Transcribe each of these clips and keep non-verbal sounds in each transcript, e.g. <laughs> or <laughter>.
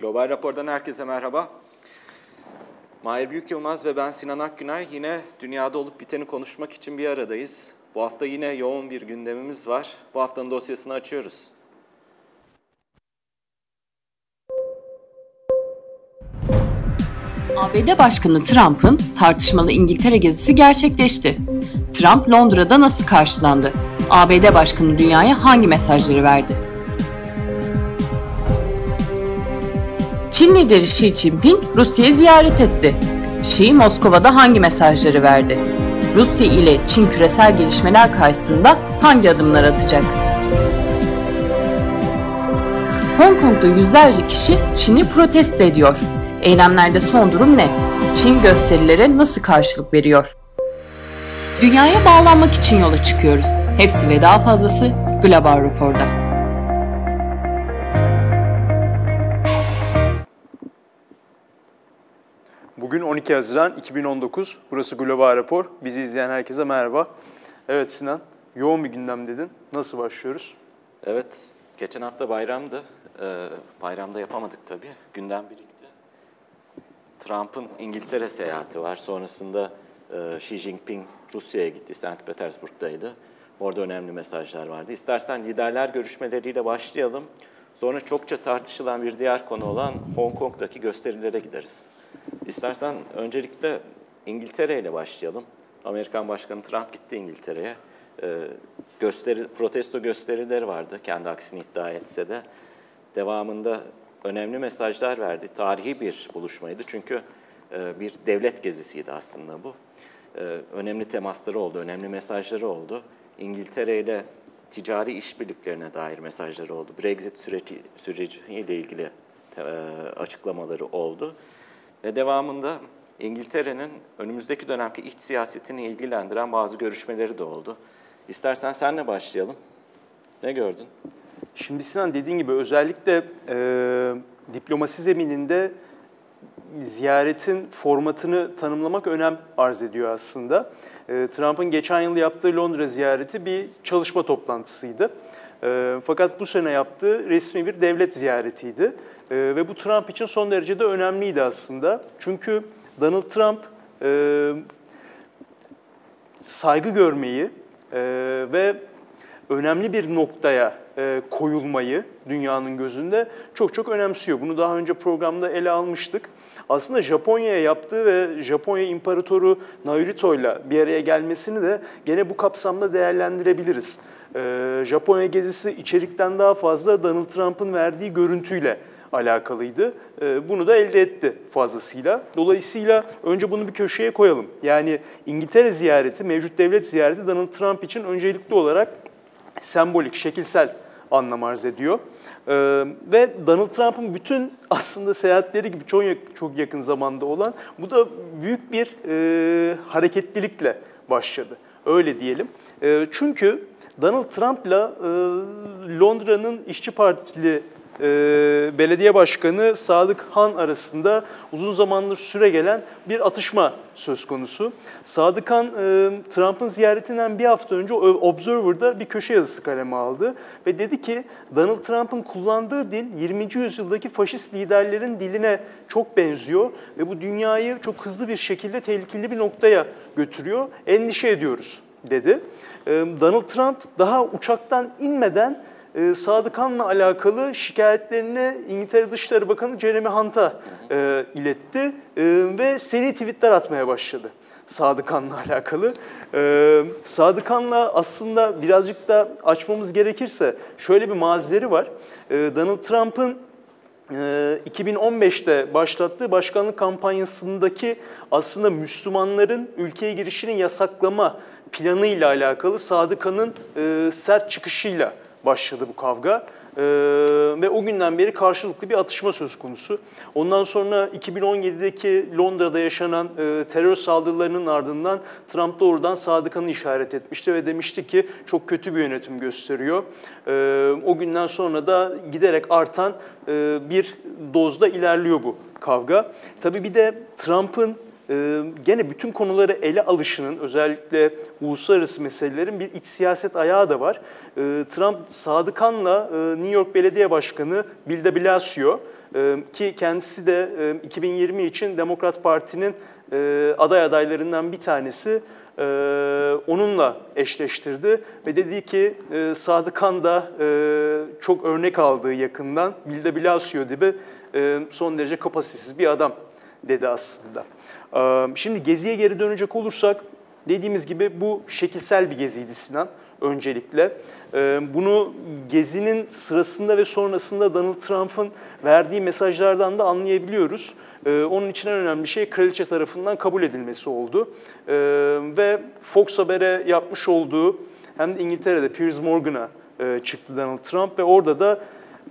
Global Rapor'dan herkese merhaba. Mahir Büyük Yılmaz ve ben Sinan Akgüner yine dünyada olup biteni konuşmak için bir aradayız. Bu hafta yine yoğun bir gündemimiz var. Bu haftanın dosyasını açıyoruz. ABD Başkanı Trump'ın tartışmalı İngiltere gezisi gerçekleşti. Trump Londra'da nasıl karşılandı? ABD Başkanı dünyaya hangi mesajları verdi? Çin lideri Xi Jinping Rusya'yı ziyaret etti. Xi Moskova'da hangi mesajları verdi? Rusya ile Çin küresel gelişmeler karşısında hangi adımlar atacak? Hong Kong'da yüzlerce kişi Çin'i protesto ediyor. Eylemlerde son durum ne? Çin gösterilere nasıl karşılık veriyor? Dünyaya bağlanmak için yola çıkıyoruz. Hepsi ve daha fazlası Global Rapor'da. Bugün 12 Haziran 2019. Burası Global Rapor. Bizi izleyen herkese merhaba. Evet Sinan, yoğun bir gündem dedin. Nasıl başlıyoruz? Evet, geçen hafta bayramdı. Ee, bayramda yapamadık tabii. Gündem birikti. Trump'ın İngiltere seyahati var. Sonrasında e, Xi Jinping Rusya'ya gitti. St. Petersburg'daydı. Orada önemli mesajlar vardı. İstersen liderler görüşmeleriyle başlayalım. Sonra çokça tartışılan bir diğer konu olan Hong Kong'daki gösterilere gideriz. İstersen öncelikle İngiltere ile başlayalım. Amerikan Başkanı Trump gitti İngiltere'ye. Ee, gösteri, protesto gösterileri vardı kendi aksini iddia etse de. Devamında önemli mesajlar verdi. Tarihi bir buluşmaydı çünkü e, bir devlet gezisiydi aslında bu. E, önemli temasları oldu, önemli mesajları oldu. İngiltere ile ticari işbirliklerine dair mesajları oldu. Brexit süreci, süreciyle ilgili e, açıklamaları oldu. Ve devamında İngiltere'nin önümüzdeki dönemki iç siyasetini ilgilendiren bazı görüşmeleri de oldu. İstersen senle başlayalım. Ne gördün? Şimdi Sinan dediğin gibi özellikle e, diplomasi zemininde ziyaretin formatını tanımlamak önem arz ediyor aslında. E, Trump'ın geçen yıl yaptığı Londra ziyareti bir çalışma toplantısıydı. E, fakat bu sene yaptığı resmi bir devlet ziyaretiydi. E, ve bu Trump için son derece de önemliydi aslında. Çünkü Donald Trump e, saygı görmeyi e, ve önemli bir noktaya e, koyulmayı dünyanın gözünde çok çok önemsiyor. Bunu daha önce programda ele almıştık. Aslında Japonya'ya yaptığı ve Japonya İmparatoru Naruhito ile bir araya gelmesini de gene bu kapsamda değerlendirebiliriz. E, Japonya gezisi içerikten daha fazla Donald Trump'ın verdiği görüntüyle alakalıydı. Ee, bunu da elde etti fazlasıyla. Dolayısıyla önce bunu bir köşeye koyalım. Yani İngiltere ziyareti, mevcut devlet ziyareti Donald Trump için öncelikli olarak sembolik, şekilsel anlam arz ediyor. Ee, ve Donald Trump'ın bütün <laughs> aslında seyahatleri gibi çok, çok yakın zamanda olan bu da büyük bir e, hareketlilikle başladı. Öyle diyelim. E, çünkü Donald Trump'la e, Londra'nın İşçi Partili e, belediye başkanı Sadık Han arasında uzun zamandır süre gelen bir atışma söz konusu. Sadık Han e, Trump'ın ziyaretinden bir hafta önce Observer'da bir köşe yazısı kaleme aldı ve dedi ki Donald Trump'ın kullandığı dil 20. yüzyıldaki faşist liderlerin diline çok benziyor ve bu dünyayı çok hızlı bir şekilde tehlikeli bir noktaya götürüyor. Endişe ediyoruz dedi. E, Donald Trump daha uçaktan inmeden e, Sadıkhan'la alakalı şikayetlerini İngiltere Dışişleri Bakanı Jeremy Hunt'a e, iletti e, ve seri tweetler atmaya başladı. Sadıkhan'la <laughs> alakalı. Ee, Sadıkhan'la aslında birazcık da açmamız gerekirse şöyle bir mazileri var. Ee, Donald Trump'ın e, 2015'te başlattığı başkanlık kampanyasındaki aslında Müslümanların ülkeye girişini yasaklama planıyla alakalı Sadıkhan'ın e, sert çıkışıyla başladı bu kavga. Ee, ve o günden beri karşılıklı bir atışma söz konusu. Ondan sonra 2017'deki Londra'da yaşanan e, terör saldırılarının ardından Trump doğrudan Sadıkan'ı işaret etmişti ve demişti ki çok kötü bir yönetim gösteriyor. E, o günden sonra da giderek artan e, bir dozda ilerliyor bu kavga. Tabii bir de Trump'ın e, gene bütün konuları ele alışının özellikle uluslararası meselelerin bir iç siyaset ayağı da var. E, Trump Sadıkan'la e, New York Belediye Başkanı Bill de Blasio e, ki kendisi de e, 2020 için Demokrat Parti'nin e, aday adaylarından bir tanesi e, onunla eşleştirdi ve dedi ki e, Sadıkan da e, çok örnek aldığı yakından Bill de Blasio gibi e, son derece kapasitesiz bir adam dedi aslında. Şimdi Gezi'ye geri dönecek olursak dediğimiz gibi bu şekilsel bir geziydi Sinan öncelikle. Bunu Gezi'nin sırasında ve sonrasında Donald Trump'ın verdiği mesajlardan da anlayabiliyoruz. Onun için en önemli şey kraliçe tarafından kabul edilmesi oldu. Ve Fox Haber'e yapmış olduğu hem de İngiltere'de Piers Morgan'a çıktı Donald Trump ve orada da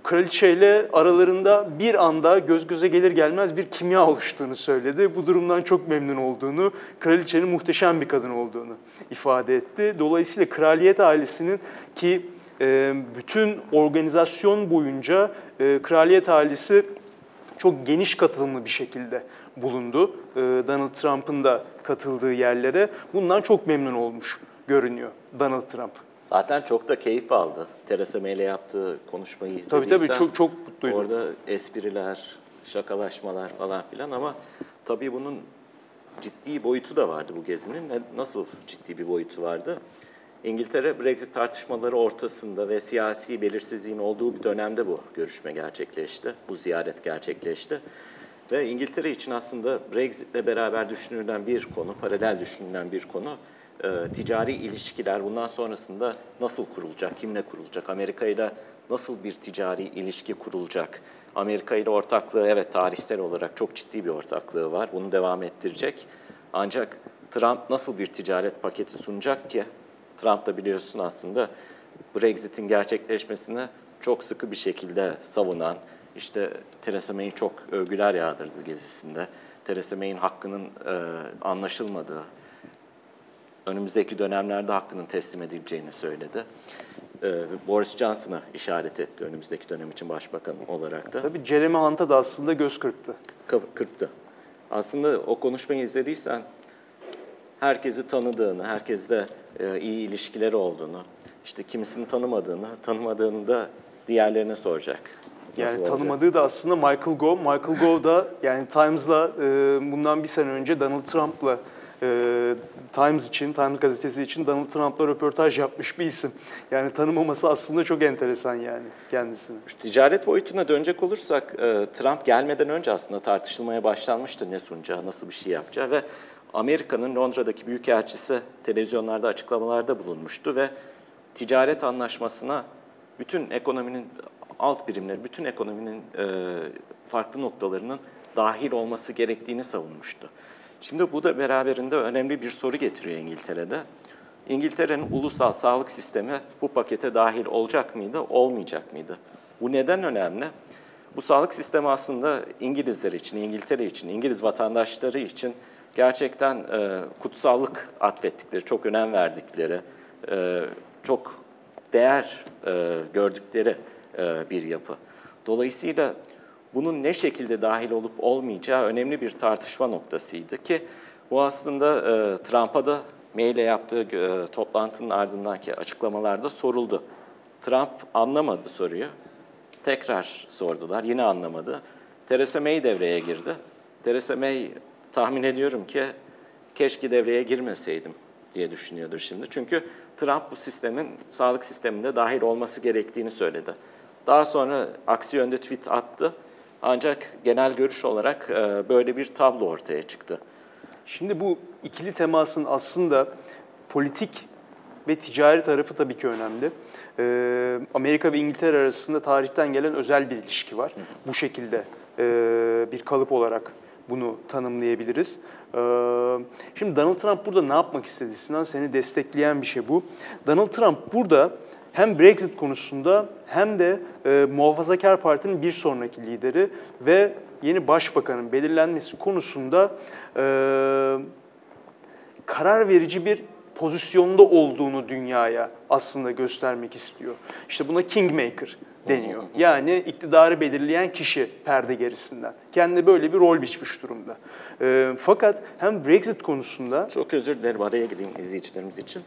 kraliçeyle aralarında bir anda göz göze gelir gelmez bir kimya oluştuğunu söyledi. Bu durumdan çok memnun olduğunu, kraliçenin muhteşem bir kadın olduğunu ifade etti. Dolayısıyla kraliyet ailesinin ki e, bütün organizasyon boyunca e, kraliyet ailesi çok geniş katılımlı bir şekilde bulundu. E, Donald Trump'ın da katıldığı yerlere. Bundan çok memnun olmuş görünüyor Donald Trump. Zaten çok da keyif aldı. Theresa May ile yaptığı konuşmayı Tabii izlediysen. tabii çok çok mutluydum. Orada espriler, şakalaşmalar falan filan ama tabii bunun ciddi boyutu da vardı bu gezinin. Nasıl ciddi bir boyutu vardı? İngiltere Brexit tartışmaları ortasında ve siyasi belirsizliğin olduğu bir dönemde bu görüşme gerçekleşti. Bu ziyaret gerçekleşti. Ve İngiltere için aslında Brexit'le beraber düşünülen bir konu, paralel düşünülen bir konu e, ticari ilişkiler bundan sonrasında nasıl kurulacak, kimle kurulacak, Amerika ile nasıl bir ticari ilişki kurulacak, Amerika ile ortaklığı evet tarihsel olarak çok ciddi bir ortaklığı var, bunu devam ettirecek. Ancak Trump nasıl bir ticaret paketi sunacak ki, Trump da biliyorsun aslında Brexit'in gerçekleşmesini çok sıkı bir şekilde savunan, işte Theresa May'in çok övgüler yağdırdı gezisinde. Theresa May'in hakkının e, anlaşılmadığı, önümüzdeki dönemlerde hakkının teslim edileceğini söyledi. Ee, Boris Johnson'a işaret etti önümüzdeki dönem için başbakan olarak da. Tabii Jeremy Hunt'a da aslında göz kırptı. Kı- Kırptı. Aslında o konuşmayı izlediysen herkesi tanıdığını, herkesle e, iyi ilişkileri olduğunu, işte kimisini tanımadığını, tanımadığını da diğerlerine soracak. Yani olacak? tanımadığı da aslında Michael Gove. Michael Gove da yani Times'la e, bundan bir sene önce Donald Trump'la e, Times için, Times gazetesi için Donald Trump'la röportaj yapmış bir isim. Yani tanımaması aslında çok enteresan yani kendisini. Ticaret boyutuna dönecek olursak e, Trump gelmeden önce aslında tartışılmaya başlanmıştı ne sunacağı, nasıl bir şey yapacağı ve Amerika'nın Londra'daki büyükelçisi televizyonlarda açıklamalarda bulunmuştu ve ticaret anlaşmasına bütün ekonominin alt birimleri, bütün ekonominin e, farklı noktalarının dahil olması gerektiğini savunmuştu. Şimdi bu da beraberinde önemli bir soru getiriyor İngiltere'de. İngiltere'nin ulusal sağlık sistemi bu pakete dahil olacak mıydı, olmayacak mıydı? Bu neden önemli? Bu sağlık sistemi aslında İngilizler için, İngiltere için, İngiliz vatandaşları için gerçekten e, kutsallık atfettikleri, çok önem verdikleri, e, çok değer e, gördükleri e, bir yapı. Dolayısıyla bunun ne şekilde dahil olup olmayacağı önemli bir tartışma noktasıydı ki bu aslında e, Trump'a da maille yaptığı e, toplantının ardındaki açıklamalarda soruldu. Trump anlamadı soruyu. Tekrar sordular, yine anlamadı. Theresa May devreye girdi. Theresa May tahmin ediyorum ki keşke devreye girmeseydim diye düşünüyordur şimdi. Çünkü Trump bu sistemin, sağlık sisteminde dahil olması gerektiğini söyledi. Daha sonra aksi yönde tweet attı. Ancak genel görüş olarak e, böyle bir tablo ortaya çıktı. Şimdi bu ikili temasın aslında politik ve ticari tarafı tabii ki önemli. Ee, Amerika ve İngiltere arasında tarihten gelen özel bir ilişki var. Bu şekilde e, bir kalıp olarak bunu tanımlayabiliriz. Şimdi Donald Trump burada ne yapmak istedi? Sinan seni destekleyen bir şey bu. Donald Trump burada hem Brexit konusunda hem de e, Muhafazakar Parti'nin bir sonraki lideri ve yeni başbakanın belirlenmesi konusunda e, karar verici bir pozisyonda olduğunu dünyaya aslında göstermek istiyor. İşte buna Kingmaker deniyor. Yani iktidarı belirleyen kişi perde gerisinden. Kendi böyle bir rol biçmiş durumda. E, fakat hem Brexit konusunda Çok özür dilerim araya gireyim izleyicilerimiz için.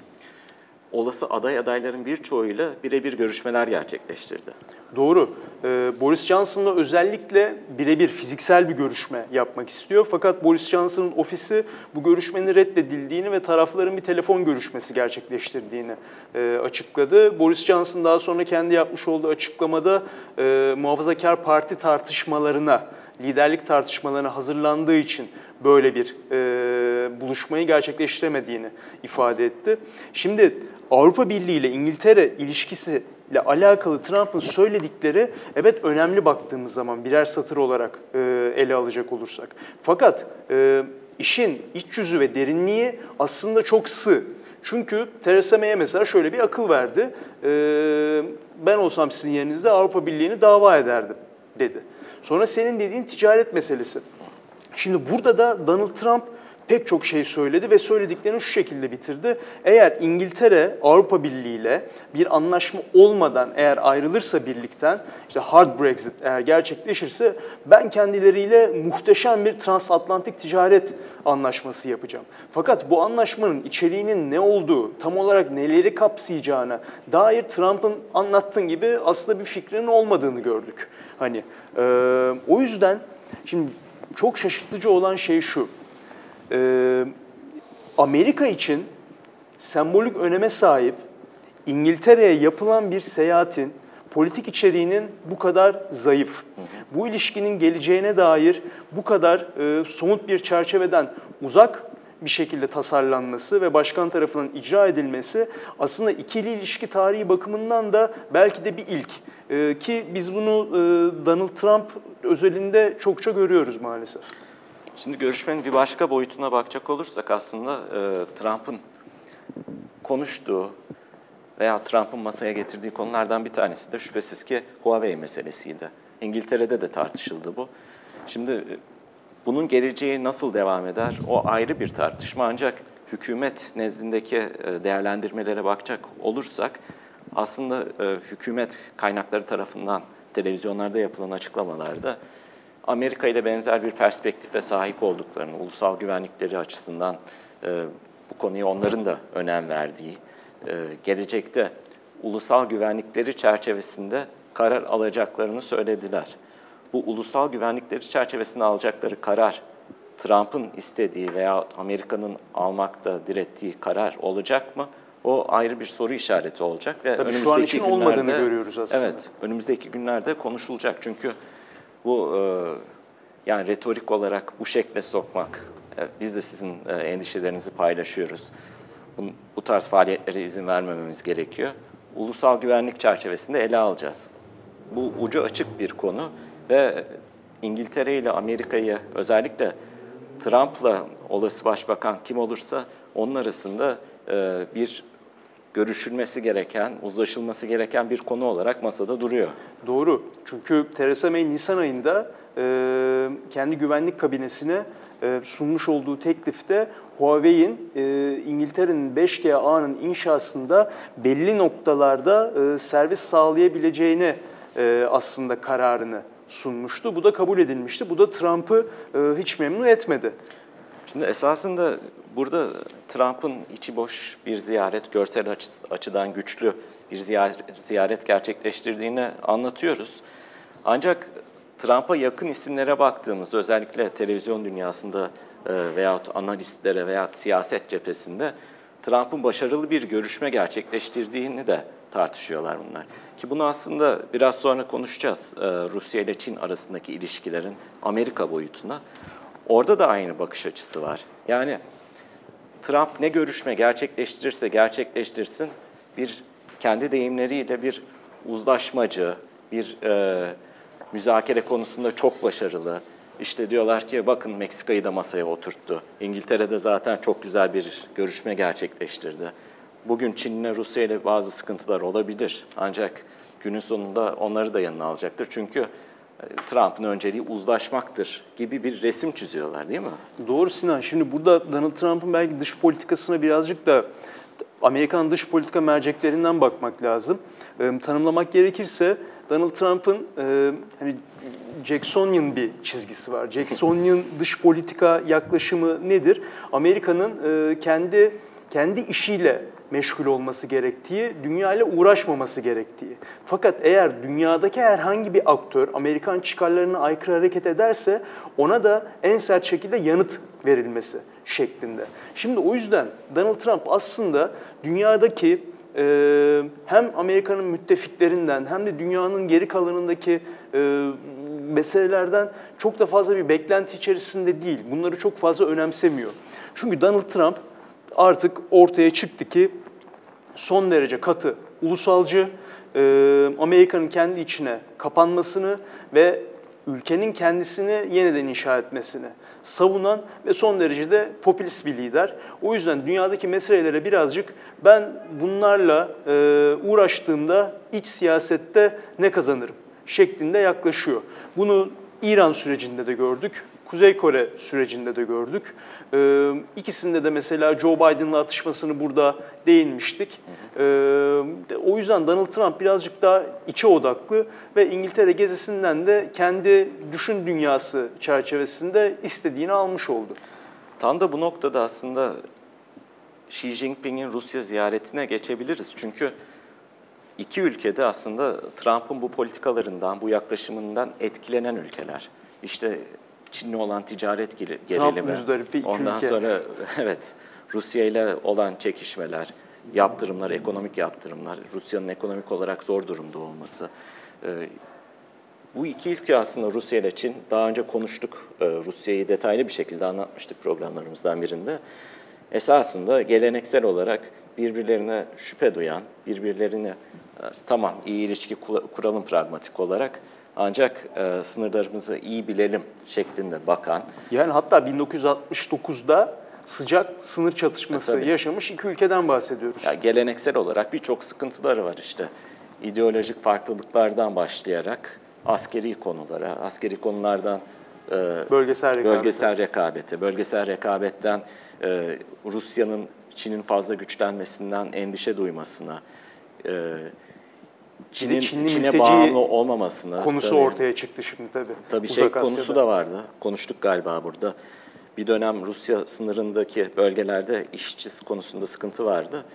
Olası aday adayların birçoğuyla birebir görüşmeler gerçekleştirdi. Doğru. Ee, Boris Johnson'la özellikle birebir fiziksel bir görüşme yapmak istiyor. Fakat Boris Johnson'ın ofisi bu görüşmenin reddedildiğini ve tarafların bir telefon görüşmesi gerçekleştirdiğini e, açıkladı. Boris Johnson daha sonra kendi yapmış olduğu açıklamada e, muhafazakar parti tartışmalarına, liderlik tartışmalarına hazırlandığı için böyle bir e, buluşmayı gerçekleştiremediğini ifade etti. Şimdi Avrupa Birliği ile İngiltere ilişkisi ile alakalı Trump'ın söyledikleri evet önemli baktığımız zaman birer satır olarak e, ele alacak olursak. Fakat e, işin iç yüzü ve derinliği aslında çok sığ. Çünkü Theresa May'e mesela şöyle bir akıl verdi. E, ben olsam sizin yerinizde Avrupa Birliği'ni dava ederdim dedi. Sonra senin dediğin ticaret meselesi. Şimdi burada da Donald Trump pek çok şey söyledi ve söylediklerini şu şekilde bitirdi. Eğer İngiltere Avrupa Birliği ile bir anlaşma olmadan eğer ayrılırsa birlikten, işte hard Brexit eğer gerçekleşirse ben kendileriyle muhteşem bir transatlantik ticaret anlaşması yapacağım. Fakat bu anlaşmanın içeriğinin ne olduğu, tam olarak neleri kapsayacağına dair Trump'ın anlattığın gibi aslında bir fikrinin olmadığını gördük. Hani e, o yüzden şimdi çok şaşırtıcı olan şey şu. Ee, Amerika için sembolik öneme sahip İngiltere'ye yapılan bir seyahatin politik içeriğinin bu kadar zayıf, bu ilişkinin geleceğine dair bu kadar e, somut bir çerçeveden uzak bir şekilde tasarlanması ve başkan tarafından icra edilmesi aslında ikili ilişki tarihi bakımından da belki de bir ilk. E, ki biz bunu e, Donald Trump özelinde çokça görüyoruz maalesef. Şimdi görüşmenin bir başka boyutuna bakacak olursak aslında e, Trump'ın konuştuğu veya Trump'ın masaya getirdiği konulardan bir tanesi de şüphesiz ki Huawei meselesiydi. İngiltere'de de tartışıldı bu. Şimdi e, bunun geleceği nasıl devam eder o ayrı bir tartışma ancak hükümet nezdindeki e, değerlendirmelere bakacak olursak aslında e, hükümet kaynakları tarafından televizyonlarda yapılan açıklamalarda Amerika ile benzer bir perspektife sahip olduklarını, ulusal güvenlikleri açısından e, bu konuya onların da önem verdiği, e, gelecekte ulusal güvenlikleri çerçevesinde karar alacaklarını söylediler. Bu ulusal güvenlikleri çerçevesinde alacakları karar, Trump'ın istediği veya Amerika'nın almakta direttiği karar olacak mı? O ayrı bir soru işareti olacak ve Tabii önümüzdeki şu an için günlerde, olmadığını görüyoruz aslında. Evet, önümüzdeki günlerde konuşulacak çünkü bu e, yani retorik olarak bu şekle sokmak, e, biz de sizin e, endişelerinizi paylaşıyoruz. Bu, bu tarz faaliyetlere izin vermememiz gerekiyor. Ulusal güvenlik çerçevesinde ele alacağız. Bu ucu açık bir konu ve İngiltere ile Amerika'yı özellikle Trump'la olası başbakan kim olursa onun arasında e, bir görüşülmesi gereken, uzlaşılması gereken bir konu olarak masada duruyor. Doğru. Çünkü Theresa May Nisan ayında e, kendi güvenlik kabinesine e, sunmuş olduğu teklifte Huawei'in e, İngiltere'nin 5G ağının inşasında belli noktalarda e, servis sağlayabileceğini e, aslında kararını sunmuştu. Bu da kabul edilmişti. Bu da Trump'ı e, hiç memnun etmedi. Şimdi esasında burada Trump'ın içi boş bir ziyaret, görsel açıdan güçlü bir ziyaret gerçekleştirdiğini anlatıyoruz. Ancak Trump'a yakın isimlere baktığımız, özellikle televizyon dünyasında e, veyahut analistlere veya siyaset cephesinde Trump'ın başarılı bir görüşme gerçekleştirdiğini de tartışıyorlar bunlar. Ki bunu aslında biraz sonra konuşacağız e, Rusya ile Çin arasındaki ilişkilerin Amerika boyutuna. Orada da aynı bakış açısı var. Yani Trump ne görüşme gerçekleştirirse gerçekleştirsin bir kendi deyimleriyle bir uzlaşmacı, bir e, müzakere konusunda çok başarılı. İşte diyorlar ki bakın Meksika'yı da masaya oturttu. İngiltere'de zaten çok güzel bir görüşme gerçekleştirdi. Bugün Çin'le Rusya ile bazı sıkıntılar olabilir. Ancak günün sonunda onları da yanına alacaktır. Çünkü Trump'ın önceliği uzlaşmaktır gibi bir resim çiziyorlar değil mi? Doğru Sinan. Şimdi burada Donald Trump'ın belki dış politikasına birazcık da Amerikan dış politika merceklerinden bakmak lazım. Tanımlamak gerekirse Donald Trump'ın e, hani Jacksonian bir çizgisi var. <laughs> Jacksonian dış politika yaklaşımı nedir? Amerika'nın e, kendi kendi işiyle meşgul olması gerektiği, dünya ile uğraşmaması gerektiği. Fakat eğer dünyadaki herhangi bir aktör Amerikan çıkarlarına aykırı hareket ederse ona da en sert şekilde yanıt verilmesi şeklinde. Şimdi o yüzden Donald Trump aslında dünyadaki e, hem Amerika'nın müttefiklerinden hem de dünyanın geri kalanındaki e, meselelerden çok da fazla bir beklenti içerisinde değil. Bunları çok fazla önemsemiyor. Çünkü Donald Trump artık ortaya çıktı ki son derece katı ulusalcı, e, Amerika'nın kendi içine kapanmasını ve ülkenin kendisini yeniden inşa etmesini savunan ve son derecede popülist bir lider. O yüzden dünyadaki meselelere birazcık ben bunlarla e, uğraştığımda iç siyasette ne kazanırım şeklinde yaklaşıyor. Bunu İran sürecinde de gördük. Kuzey Kore sürecinde de gördük. Ee, ikisinde de mesela Joe Biden'la atışmasını burada değinmiştik. Ee, o yüzden Donald Trump birazcık daha içe odaklı ve İngiltere gezisinden de kendi düşün dünyası çerçevesinde istediğini almış oldu. Tam da bu noktada aslında Xi Jinping'in Rusya ziyaretine geçebiliriz. Çünkü iki ülkede aslında Trump'ın bu politikalarından, bu yaklaşımından etkilenen ülkeler. İşte Çin'le olan ticaret gerilimi, ondan sonra <laughs> evet Rusya ile olan çekişmeler, yaptırımlar, ekonomik yaptırımlar, Rusya'nın ekonomik olarak zor durumda olması. Ee, bu iki ülke aslında Rusya ile Çin, daha önce konuştuk, ee, Rusya'yı detaylı bir şekilde anlatmıştık programlarımızdan birinde. Esasında geleneksel olarak birbirlerine şüphe duyan, birbirlerine e, tamam iyi ilişki kuralım pragmatik olarak ancak e, sınırlarımızı iyi bilelim şeklinde bakan. Yani hatta 1969'da sıcak sınır çatışması e, yaşamış iki ülkeden bahsediyoruz. Ya, geleneksel olarak birçok sıkıntıları var işte. İdeolojik farklılıklardan başlayarak askeri konulara, askeri konulardan e, bölgesel rekabete, bölgesel rekabete, bölgesel rekabetten e, Rusya'nın Çin'in fazla güçlenmesinden endişe duymasına, e, Çin'in Çinli Çin'e bağımlı olmamasını konusu tabii, ortaya çıktı şimdi tabii. Tabii Uzak şey Asya'da. konusu da vardı. Konuştuk galiba burada. Bir dönem Rusya sınırındaki bölgelerde işçi konusunda sıkıntı vardı.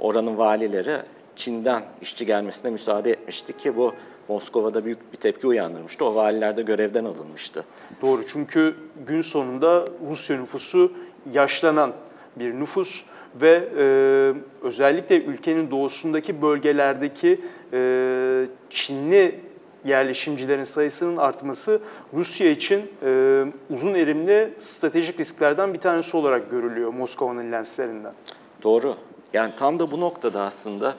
Oranın valileri Çin'den işçi gelmesine müsaade etmişti ki bu Moskova'da büyük bir tepki uyandırmıştı. O valiler de görevden alınmıştı. Doğru çünkü gün sonunda Rusya nüfusu yaşlanan bir nüfus ve e, özellikle ülkenin doğusundaki bölgelerdeki e, Çinli yerleşimcilerin sayısının artması Rusya için e, uzun erimli stratejik risklerden bir tanesi olarak görülüyor Moskova'nın lenslerinden. Doğru. Yani tam da bu noktada aslında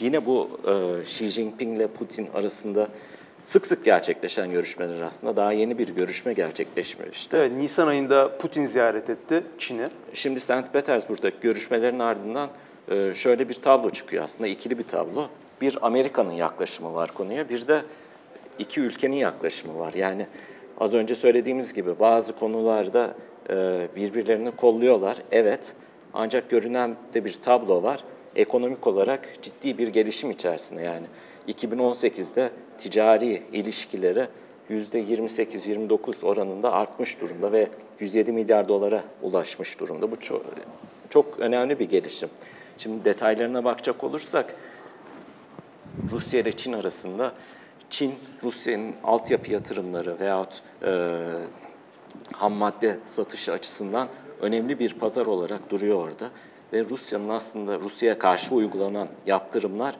yine bu e, Xi Jinping ile Putin arasında sık sık gerçekleşen görüşmeler aslında. Daha yeni bir görüşme gerçekleşmişti. Evet, Nisan ayında Putin ziyaret etti Çin'i. Şimdi St. Petersburg'daki görüşmelerin ardından e, şöyle bir tablo çıkıyor aslında, ikili bir tablo. Bir Amerika'nın yaklaşımı var konuya, bir de iki ülkenin yaklaşımı var. Yani az önce söylediğimiz gibi bazı konularda e, birbirlerini kolluyorlar, evet. Ancak görünen de bir tablo var. Ekonomik olarak ciddi bir gelişim içerisinde yani. 2018'de ticari ilişkileri %28-29 oranında artmış durumda ve 107 milyar dolara ulaşmış durumda. Bu çok, çok önemli bir gelişim. Şimdi detaylarına bakacak olursak Rusya ile Çin arasında Çin, Rusya'nın altyapı yatırımları veyahut e, ham madde satışı açısından önemli bir pazar olarak duruyor orada. Ve Rusya'nın aslında Rusya'ya karşı uygulanan yaptırımlar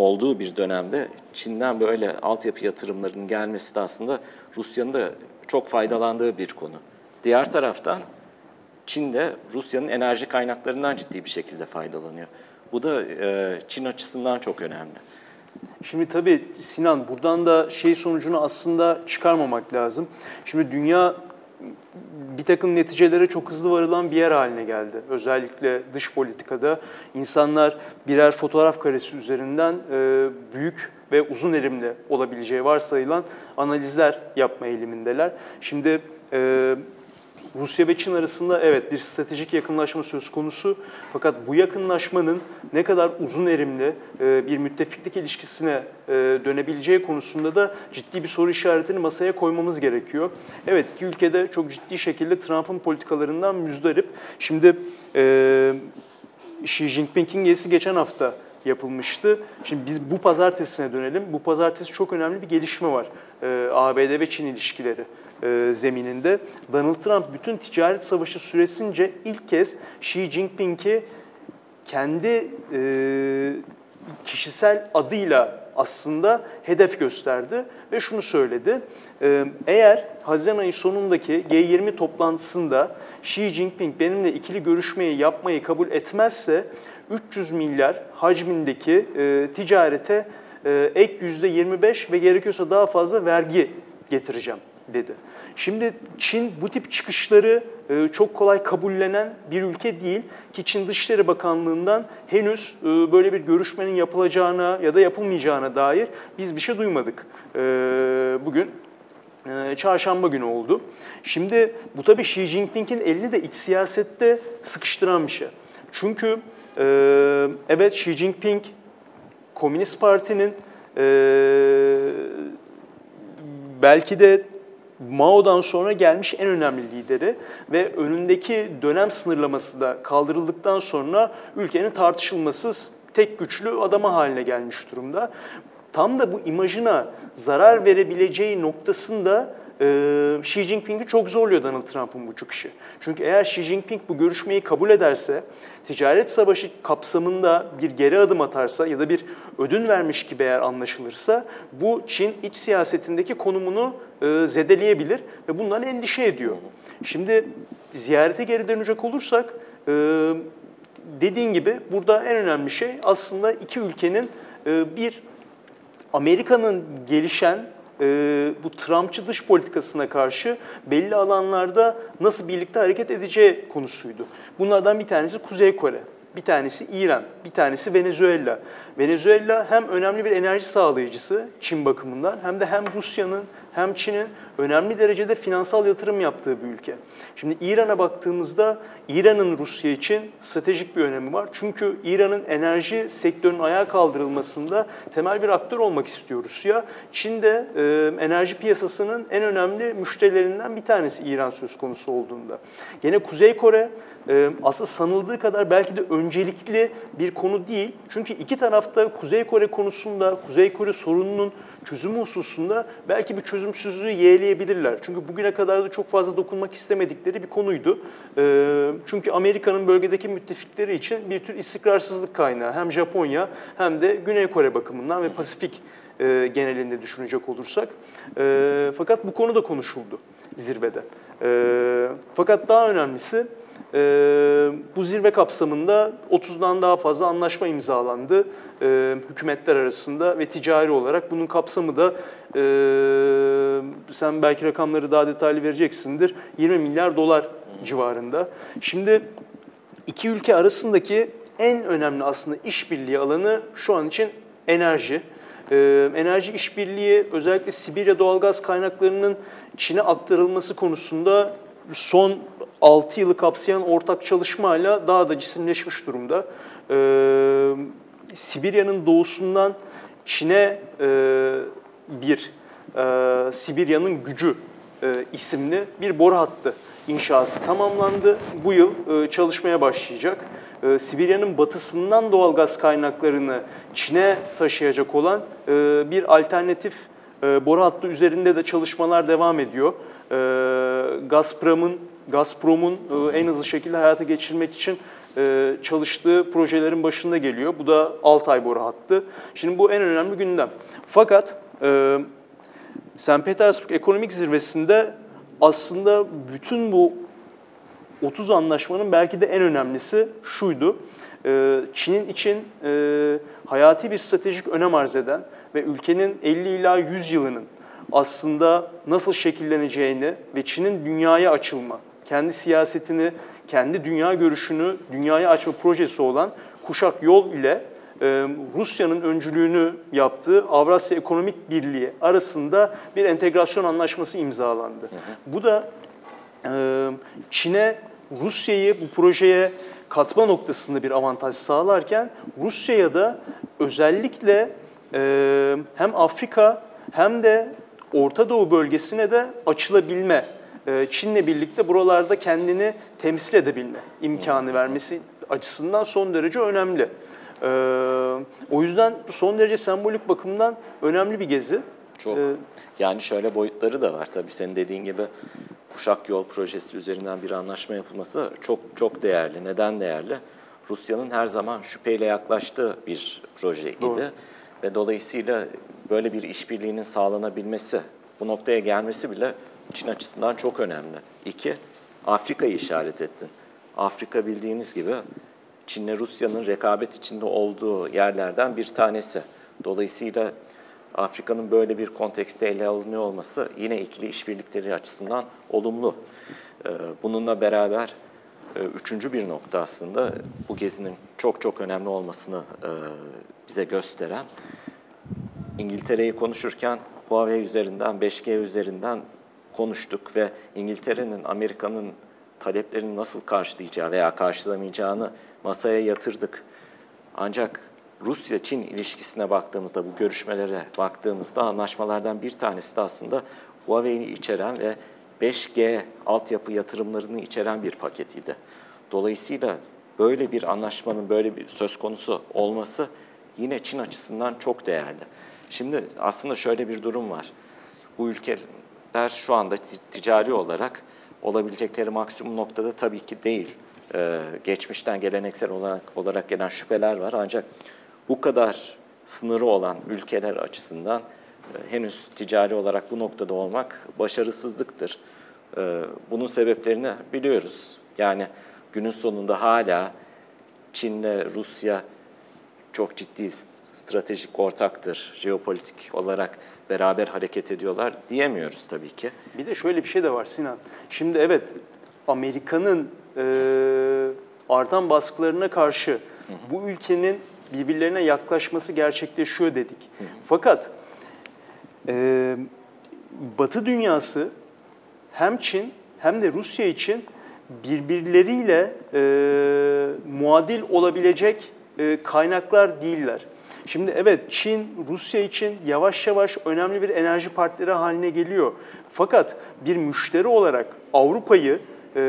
olduğu bir dönemde Çin'den böyle altyapı yatırımlarının gelmesi de aslında Rusya'nın da çok faydalandığı bir konu. Diğer taraftan Çin de Rusya'nın enerji kaynaklarından ciddi bir şekilde faydalanıyor. Bu da e, Çin açısından çok önemli. Şimdi tabii Sinan buradan da şey sonucunu aslında çıkarmamak lazım. Şimdi dünya bir takım neticelere çok hızlı varılan bir yer haline geldi. Özellikle dış politikada insanlar birer fotoğraf karesi üzerinden e, büyük ve uzun erimli olabileceği varsayılan analizler yapma eğilimindeler. Şimdi e, Rusya ve Çin arasında evet bir stratejik yakınlaşma söz konusu. Fakat bu yakınlaşmanın ne kadar uzun erimli e, bir müttefiklik ilişkisine e, dönebileceği konusunda da ciddi bir soru işaretini masaya koymamız gerekiyor. Evet iki ülkede çok ciddi şekilde Trump'ın politikalarından müzdarip. Şimdi e, Xi Jinping'in gezisi geçen hafta yapılmıştı. Şimdi biz bu pazartesine dönelim. Bu pazartesi çok önemli bir gelişme var. Ee, ABD ve Çin ilişkileri e, zemininde. Donald Trump bütün ticaret savaşı süresince ilk kez Xi Jinping'i kendi e, kişisel adıyla aslında hedef gösterdi ve şunu söyledi. E, eğer Haziran ayı sonundaki G20 toplantısında Xi Jinping benimle ikili görüşmeyi yapmayı kabul etmezse 300 milyar hacmindeki e, ticarete e, ek %25 ve gerekiyorsa daha fazla vergi getireceğim dedi. Şimdi Çin bu tip çıkışları e, çok kolay kabullenen bir ülke değil ki Çin Dışişleri Bakanlığı'ndan henüz e, böyle bir görüşmenin yapılacağına ya da yapılmayacağına dair biz bir şey duymadık. E, bugün çarşamba günü oldu. Şimdi bu tabii Xi Jinping'in elini de iç siyasette sıkıştıran bir şey. Çünkü evet Xi Jinping Komünist Parti'nin belki de Mao'dan sonra gelmiş en önemli lideri ve önündeki dönem sınırlaması da kaldırıldıktan sonra ülkenin tartışılmasız tek güçlü adama haline gelmiş durumda. Tam da bu imajına zarar verebileceği noktasında e, Xi Jinping'i çok zorluyor Donald Trump'ın bu çıkışı. Çünkü eğer Xi Jinping bu görüşmeyi kabul ederse, ticaret savaşı kapsamında bir geri adım atarsa ya da bir ödün vermiş gibi eğer anlaşılırsa bu Çin iç siyasetindeki konumunu e, zedeleyebilir ve bundan endişe ediyor. Şimdi ziyarete geri dönecek olursak e, dediğin gibi burada en önemli şey aslında iki ülkenin e, bir Amerika'nın gelişen e, bu Trumpçı dış politikasına karşı belli alanlarda nasıl birlikte hareket edeceği konusuydu. Bunlardan bir tanesi Kuzey Kore, bir tanesi İran, bir tanesi Venezuela. Venezuela hem önemli bir enerji sağlayıcısı Çin bakımından hem de hem Rusya'nın hem Çin'in önemli derecede finansal yatırım yaptığı bir ülke. Şimdi İran'a baktığımızda İran'ın Rusya için stratejik bir önemi var. Çünkü İran'ın enerji sektörünün ayağa kaldırılmasında temel bir aktör olmak istiyor Rusya. Çin de e, enerji piyasasının en önemli müşterilerinden bir tanesi İran söz konusu olduğunda. Yine Kuzey Kore asıl sanıldığı kadar belki de öncelikli bir konu değil. Çünkü iki tarafta Kuzey Kore konusunda, Kuzey Kore sorununun çözümü hususunda belki bir çözümsüzlüğü yeğleyebilirler. Çünkü bugüne kadar da çok fazla dokunmak istemedikleri bir konuydu. Ee, çünkü Amerika'nın bölgedeki müttefikleri için bir tür istikrarsızlık kaynağı. Hem Japonya hem de Güney Kore bakımından ve Pasifik e, genelinde düşünecek olursak. E, fakat bu konu da konuşuldu zirvede. Fakat daha önemlisi e, bu zirve kapsamında 30'dan daha fazla anlaşma imzalandı e, hükümetler arasında ve ticari olarak bunun kapsamı da e, sen belki rakamları daha detaylı vereceksindir 20 milyar dolar civarında. Şimdi iki ülke arasındaki en önemli aslında işbirliği alanı şu an için enerji. Ee, enerji işbirliği özellikle Sibirya doğalgaz kaynaklarının Çin'e aktarılması konusunda son 6 yılı kapsayan ortak çalışmayla daha da cisimleşmiş durumda. Ee, Sibirya'nın doğusundan Çin'e e, bir e, Sibirya'nın gücü e, isimli bir boru hattı inşası tamamlandı. Bu yıl e, çalışmaya başlayacak. E, Sibirya'nın batısından doğal gaz kaynaklarını Çin'e taşıyacak olan e, bir alternatif e, boru hattı üzerinde de çalışmalar devam ediyor. E, Gazprom'un Gazprom'un e, en hızlı şekilde hayata geçirmek için e, çalıştığı projelerin başında geliyor. Bu da Altay boru hattı. Şimdi bu en önemli gündem. Fakat e, St. Petersburg Ekonomik Zirvesi'nde aslında bütün bu 30 anlaşmanın belki de en önemlisi şuydu. Çin'in için hayati bir stratejik önem arz eden ve ülkenin 50 ila 100 yılının aslında nasıl şekilleneceğini ve Çin'in dünyaya açılma, kendi siyasetini kendi dünya görüşünü dünyaya açma projesi olan Kuşak Yol ile e, Rusya'nın öncülüğünü yaptığı Avrasya Ekonomik Birliği arasında bir entegrasyon anlaşması imzalandı. Hı hı. Bu da e, Çin'e Rusya'yı bu projeye katma noktasında bir avantaj sağlarken Rusya'ya da özellikle e, hem Afrika hem de Orta Doğu bölgesine de açılabilme, Çin'le birlikte buralarda kendini temsil edebilme imkanı vermesi açısından son derece önemli. E, o yüzden son derece sembolik bakımdan önemli bir gezi. Çok. E, Yani şöyle boyutları da var tabii senin dediğin gibi kuşak yol projesi üzerinden bir anlaşma yapılması çok çok değerli. Neden değerli? Rusya'nın her zaman şüpheyle yaklaştığı bir projeydi. Doğru. Ve dolayısıyla böyle bir işbirliğinin sağlanabilmesi, bu noktaya gelmesi bile Çin açısından çok önemli. İki, Afrika'yı işaret ettin. Afrika bildiğiniz gibi Çin'le Rusya'nın rekabet içinde olduğu yerlerden bir tanesi. Dolayısıyla Afrika'nın böyle bir kontekste ele alınıyor olması yine ikili işbirlikleri açısından olumlu. Ee, Bununla beraber e, üçüncü bir nokta aslında bu gezinin çok çok önemli olmasını e, bize gösteren İngiltere'yi konuşurken Huawei üzerinden, 5G üzerinden konuştuk ve İngiltere'nin, Amerika'nın taleplerini nasıl karşılayacağı veya karşılamayacağını masaya yatırdık. Ancak Rusya-Çin ilişkisine baktığımızda, bu görüşmelere baktığımızda anlaşmalardan bir tanesi de aslında Huawei'yi içeren ve 5G altyapı yatırımlarını içeren bir paketiydi. Dolayısıyla böyle bir anlaşmanın böyle bir söz konusu olması yine Çin açısından çok değerli. Şimdi aslında şöyle bir durum var. Bu ülkeler şu anda ti- ticari olarak olabilecekleri maksimum noktada tabii ki değil. Ee, geçmişten geleneksel olarak, olarak gelen şüpheler var ancak bu kadar sınırı olan ülkeler açısından e, henüz ticari olarak bu noktada olmak başarısızlıktır. Ee, bunun sebeplerini biliyoruz. Yani günün sonunda hala Çin'le Rusya çok ciddi stratejik ortaktır, jeopolitik olarak beraber hareket ediyorlar diyemiyoruz tabii ki. Bir de şöyle bir şey de var Sinan. Şimdi evet Amerika'nın e, artan baskılarına karşı bu ülkenin birbirlerine yaklaşması gerçekleşiyor dedik. Fakat e, Batı dünyası hem Çin hem de Rusya için birbirleriyle e, muadil olabilecek e, kaynaklar değiller. Şimdi evet Çin Rusya için yavaş yavaş önemli bir enerji partneri haline geliyor. Fakat bir müşteri olarak Avrupa'yı e,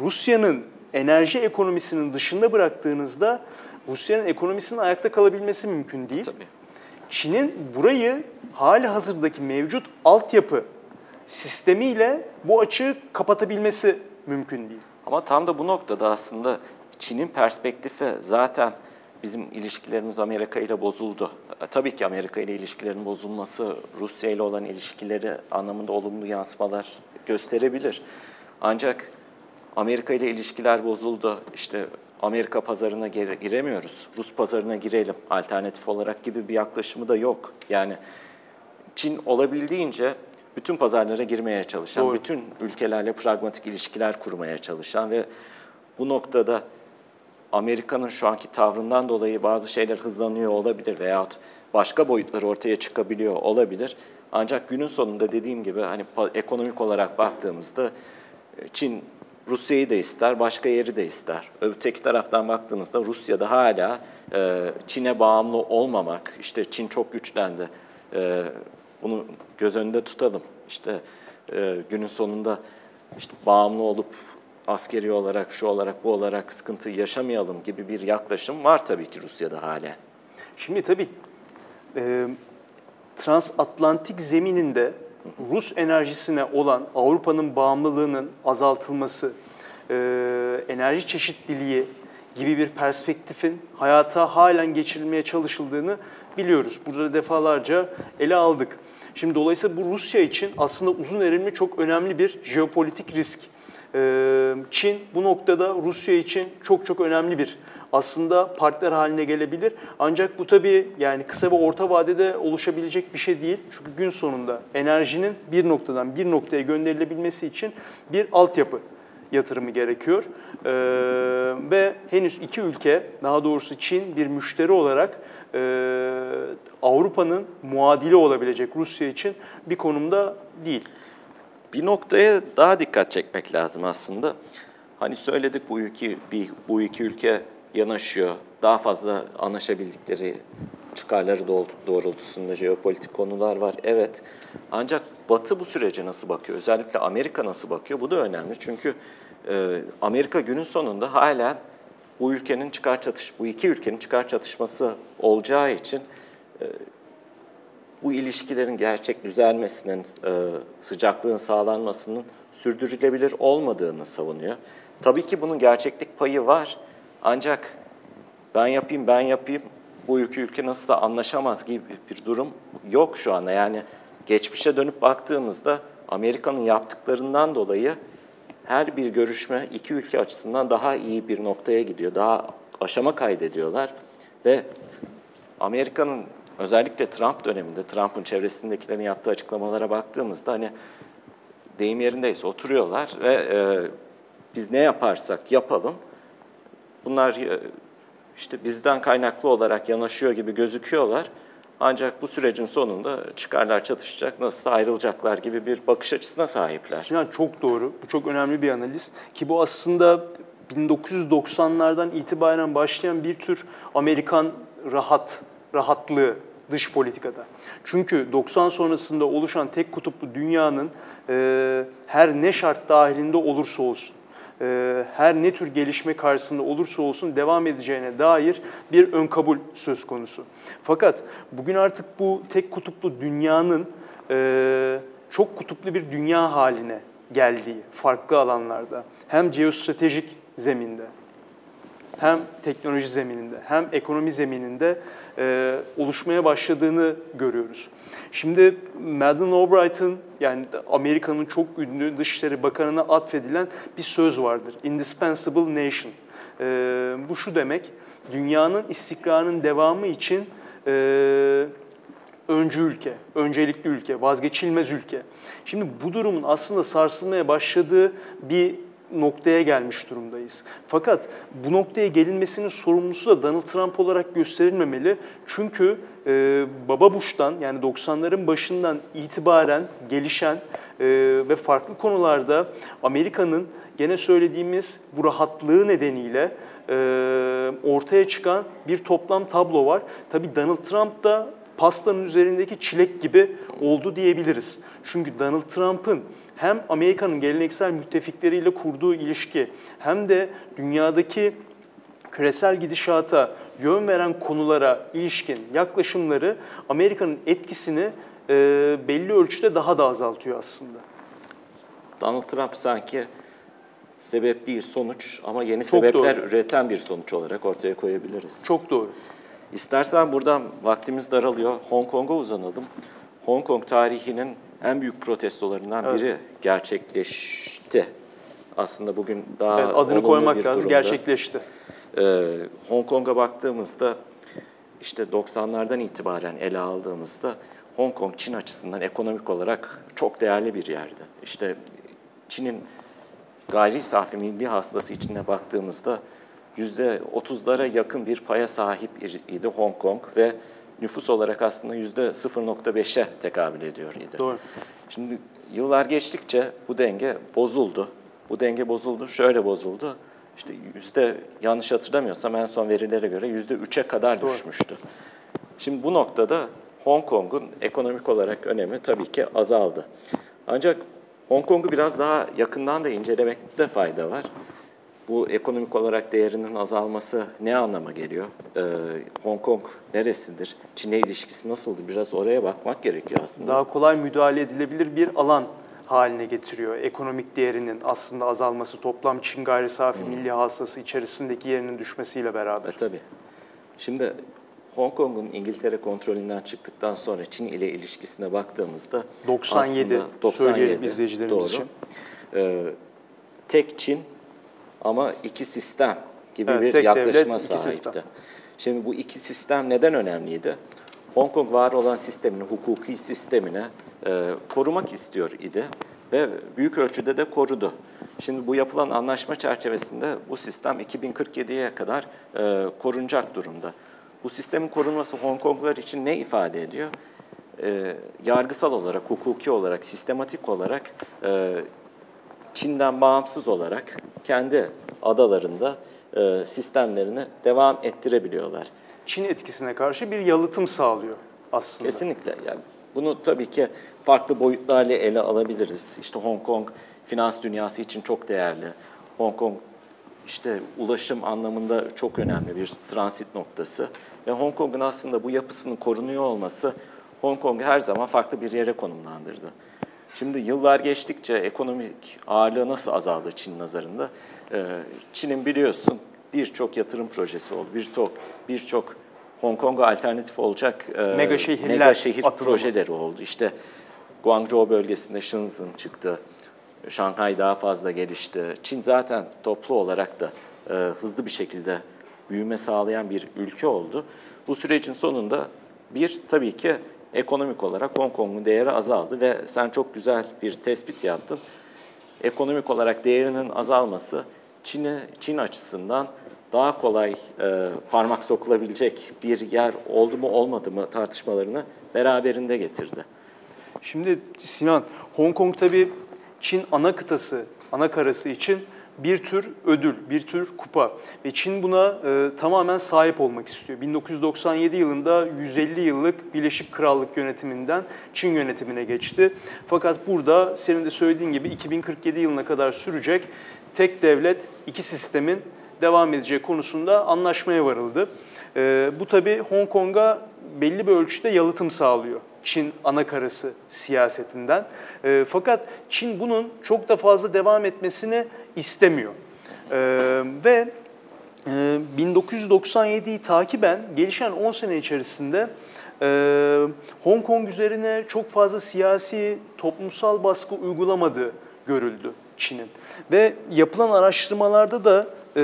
Rusya'nın enerji ekonomisinin dışında bıraktığınızda Rusya'nın ekonomisinin ayakta kalabilmesi mümkün değil. Tabii. Çin'in burayı hali hazırdaki mevcut altyapı sistemiyle bu açığı kapatabilmesi mümkün değil. Ama tam da bu noktada aslında Çin'in perspektifi zaten bizim ilişkilerimiz Amerika ile bozuldu. E, Tabii ki Amerika ile ilişkilerin bozulması Rusya ile olan ilişkileri anlamında olumlu yansımalar gösterebilir. Ancak Amerika ile ilişkiler bozuldu. İşte Amerika pazarına gire- giremiyoruz. Rus pazarına girelim alternatif olarak gibi bir yaklaşımı da yok. Yani Çin olabildiğince bütün pazarlara girmeye çalışan, Doğru. bütün ülkelerle pragmatik ilişkiler kurmaya çalışan ve bu noktada Amerika'nın şu anki tavrından dolayı bazı şeyler hızlanıyor olabilir veyahut başka boyutlar ortaya çıkabiliyor olabilir. Ancak günün sonunda dediğim gibi hani ekonomik olarak baktığımızda e, Çin Rusya'yı da ister, başka yeri de ister. Öteki taraftan baktığımızda Rusya'da hala e, Çin'e bağımlı olmamak, işte Çin çok güçlendi, e, bunu göz önünde tutalım. İşte e, günün sonunda işte bağımlı olup askeri olarak, şu olarak, bu olarak sıkıntı yaşamayalım gibi bir yaklaşım var tabii ki Rusya'da hala. Şimdi tabii e, transatlantik zemininde Rus enerjisine olan Avrupa'nın bağımlılığının azaltılması, e, enerji çeşitliliği gibi bir perspektifin hayata halen geçirilmeye çalışıldığını biliyoruz. Burada defalarca ele aldık. Şimdi dolayısıyla bu Rusya için aslında uzun erimli çok önemli bir jeopolitik risk. Çin bu noktada Rusya için çok çok önemli bir aslında partner haline gelebilir. Ancak bu tabii yani kısa ve orta vadede oluşabilecek bir şey değil. Çünkü gün sonunda enerjinin bir noktadan bir noktaya gönderilebilmesi için bir altyapı yatırımı gerekiyor. Ve henüz iki ülke, daha doğrusu Çin bir müşteri olarak Avrupa'nın muadili olabilecek Rusya için bir konumda değil. Bir noktaya daha dikkat çekmek lazım aslında. Hani söyledik bu iki bir bu iki ülke yanaşıyor. Daha fazla anlaşabildikleri çıkarları doğrultusunda jeopolitik konular var. Evet. Ancak Batı bu sürece nasıl bakıyor? Özellikle Amerika nasıl bakıyor? Bu da önemli. Çünkü e, Amerika günün sonunda halen bu ülkenin çıkar çatış bu iki ülkenin çıkar çatışması olacağı için e, bu ilişkilerin gerçek düzelmesinin, e, sıcaklığın sağlanmasının sürdürülebilir olmadığını savunuyor. Tabii ki bunun gerçeklik payı var. Ancak ben yapayım, ben yapayım, bu iki ülke nasılsa anlaşamaz gibi bir durum yok şu anda. Yani geçmişe dönüp baktığımızda Amerika'nın yaptıklarından dolayı her bir görüşme iki ülke açısından daha iyi bir noktaya gidiyor. Daha aşama kaydediyorlar ve Amerika'nın özellikle Trump döneminde Trump'ın çevresindekilerin yaptığı açıklamalara baktığımızda hani deyim yerindeyse oturuyorlar ve e, biz ne yaparsak yapalım bunlar e, işte bizden kaynaklı olarak yanaşıyor gibi gözüküyorlar. Ancak bu sürecin sonunda çıkarlar çatışacak, nasıl ayrılacaklar gibi bir bakış açısına sahipler. Sinan çok doğru. Bu çok önemli bir analiz. Ki bu aslında 1990'lardan itibaren başlayan bir tür Amerikan rahat, rahatlığı dış politikada. Çünkü 90 sonrasında oluşan tek kutuplu dünyanın e, her ne şart dahilinde olursa olsun, e, her ne tür gelişme karşısında olursa olsun devam edeceğine dair bir ön kabul söz konusu. Fakat bugün artık bu tek kutuplu dünyanın e, çok kutuplu bir dünya haline geldiği farklı alanlarda hem jeostratejik zeminde hem teknoloji zemininde hem ekonomi zemininde e, oluşmaya başladığını görüyoruz. Şimdi Madeleine Albright'ın yani Amerika'nın çok ünlü Dışişleri Bakanı'na atfedilen bir söz vardır. Indispensable nation. E, bu şu demek, dünyanın istikrarının devamı için e, öncü ülke, öncelikli ülke, vazgeçilmez ülke. Şimdi bu durumun aslında sarsılmaya başladığı bir noktaya gelmiş durumdayız. Fakat bu noktaya gelinmesinin sorumlusu da Donald Trump olarak gösterilmemeli. Çünkü e, Baba Bush'tan yani 90'ların başından itibaren gelişen e, ve farklı konularda Amerika'nın gene söylediğimiz bu rahatlığı nedeniyle e, ortaya çıkan bir toplam tablo var. Tabii Donald Trump da pastanın üzerindeki çilek gibi oldu diyebiliriz. Çünkü Donald Trump'ın hem Amerika'nın geleneksel müttefikleriyle kurduğu ilişki hem de dünyadaki küresel gidişata yön veren konulara ilişkin yaklaşımları Amerika'nın etkisini e, belli ölçüde daha da azaltıyor aslında. Donald Trump sanki sebep değil sonuç ama yeni Çok sebepler doğru. üreten bir sonuç olarak ortaya koyabiliriz. Çok doğru. İstersen buradan vaktimiz daralıyor. Hong Kong'a uzanalım. Hong Kong tarihinin en büyük protestolarından evet. biri gerçekleşti. Aslında bugün daha evet, adını koymak lazım durumda. gerçekleşti. Ee, Hong Kong'a baktığımızda işte 90'lardan itibaren ele aldığımızda Hong Kong Çin açısından ekonomik olarak çok değerli bir yerdi. İşte Çin'in gayri safi milli hasılası içine baktığımızda yüzde 30'lara yakın bir paya sahip idi Hong Kong ve nüfus olarak aslında yüzde 0.5'e tekabül ediyor idi. Doğru. Şimdi yıllar geçtikçe bu denge bozuldu. Bu denge bozuldu, şöyle bozuldu. İşte yüzde yanlış hatırlamıyorsam en son verilere göre yüzde 3'e kadar Doğru. düşmüştü. Şimdi bu noktada Hong Kong'un ekonomik olarak önemi tabii ki azaldı. Ancak Hong Kong'u biraz daha yakından da incelemekte fayda var. Bu ekonomik olarak değerinin azalması ne anlama geliyor? Ee, Hong Kong neresidir? Çin'e ilişkisi nasıldı? Biraz oraya bakmak gerekiyor aslında. Daha kolay müdahale edilebilir bir alan haline getiriyor. Ekonomik değerinin aslında azalması toplam Çin gayri safi hmm. milli hasılası içerisindeki yerinin düşmesiyle beraber. E, tabii. Şimdi Hong Kong'un İngiltere kontrolünden çıktıktan sonra Çin ile ilişkisine baktığımızda 97, aslında 97 söyleyelim izleyicilerimiz doğru. için. Ee, tek Çin ama iki sistem gibi evet, bir yaklaşıma devlet, sahipti. Şimdi bu iki sistem neden önemliydi? Hong Kong var olan sistemini, hukuki sistemine e, korumak istiyor idi ve büyük ölçüde de korudu. Şimdi bu yapılan anlaşma çerçevesinde bu sistem 2047'ye kadar e, korunacak durumda. Bu sistemin korunması Hong Konglar için ne ifade ediyor? e, yargısal olarak, hukuki olarak, sistematik olarak e, Çin'den bağımsız olarak kendi adalarında e, sistemlerini devam ettirebiliyorlar. Çin etkisine karşı bir yalıtım sağlıyor aslında. Kesinlikle. Yani bunu tabii ki farklı boyutlarla ele alabiliriz. İşte Hong Kong finans dünyası için çok değerli. Hong Kong işte ulaşım anlamında çok önemli bir transit noktası. Ve Hong Kong'un aslında bu yapısının korunuyor olması Hong Kong'u her zaman farklı bir yere konumlandırdı. Şimdi yıllar geçtikçe ekonomik ağırlığı nasıl azaldı Çin nazarında? Ee, Çin'in biliyorsun birçok yatırım projesi oldu, birçok birçok Hong Kong'a alternatif olacak e, Mega şehirler mega şehir atılımı. projeleri oldu. İşte Guangzhou bölgesinde Shenzhen çıktı. Şanghay daha fazla gelişti. Çin zaten toplu olarak da e, hızlı bir şekilde büyüme sağlayan bir ülke oldu. Bu sürecin sonunda bir tabii ki ekonomik olarak Hong Kong'un değeri azaldı ve sen çok güzel bir tespit yaptın. Ekonomik olarak değerinin azalması Çin'i Çin açısından daha kolay e, parmak sokulabilecek bir yer oldu mu olmadı mı tartışmalarını beraberinde getirdi. Şimdi Sinan, Hong Kong tabii Çin ana kıtası, ana karası için bir tür ödül, bir tür kupa. Ve Çin buna e, tamamen sahip olmak istiyor. 1997 yılında 150 yıllık Birleşik Krallık yönetiminden Çin yönetimine geçti. Fakat burada senin de söylediğin gibi 2047 yılına kadar sürecek tek devlet, iki sistemin devam edeceği konusunda anlaşmaya varıldı. E, bu tabii Hong Kong'a belli bir ölçüde yalıtım sağlıyor. Çin ana karası siyasetinden. E, fakat Çin bunun çok da fazla devam etmesini istemiyor. E, ve e, 1997'yi takiben gelişen 10 sene içerisinde e, Hong Kong üzerine çok fazla siyasi, toplumsal baskı uygulamadığı görüldü Çin'in. Ve yapılan araştırmalarda da e,